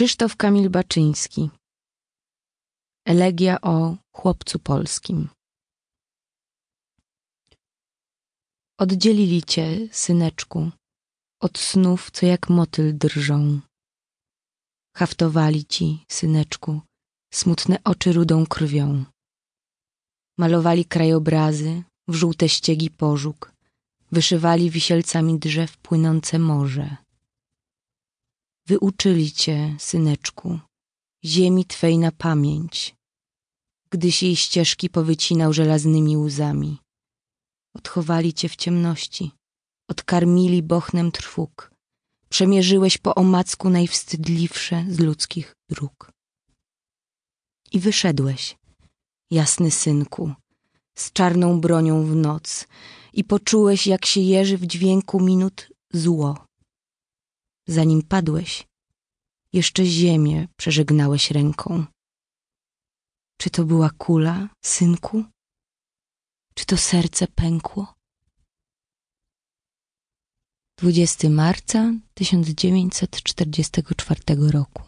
Krzysztof Kamil Baczyński Elegia o chłopcu polskim Oddzielili cię, syneczku, od snów, co jak motyl drżą. Haftowali ci, syneczku, smutne oczy rudą krwią. Malowali krajobrazy, w żółte ściegi pożóg, wyszywali wisielcami drzew płynące morze. Wyuczyli cię, syneczku, ziemi twej na pamięć, gdyś jej ścieżki powycinał żelaznymi łzami. Odchowali cię w ciemności, odkarmili bochnem trwóg, przemierzyłeś po omacku najwstydliwsze z ludzkich dróg. I wyszedłeś, jasny synku, z czarną bronią w noc i poczułeś, jak się jeży w dźwięku minut zło. Zanim padłeś, jeszcze ziemię przeżegnałeś ręką. Czy to była kula, synku? Czy to serce pękło? 20 marca 1944 roku.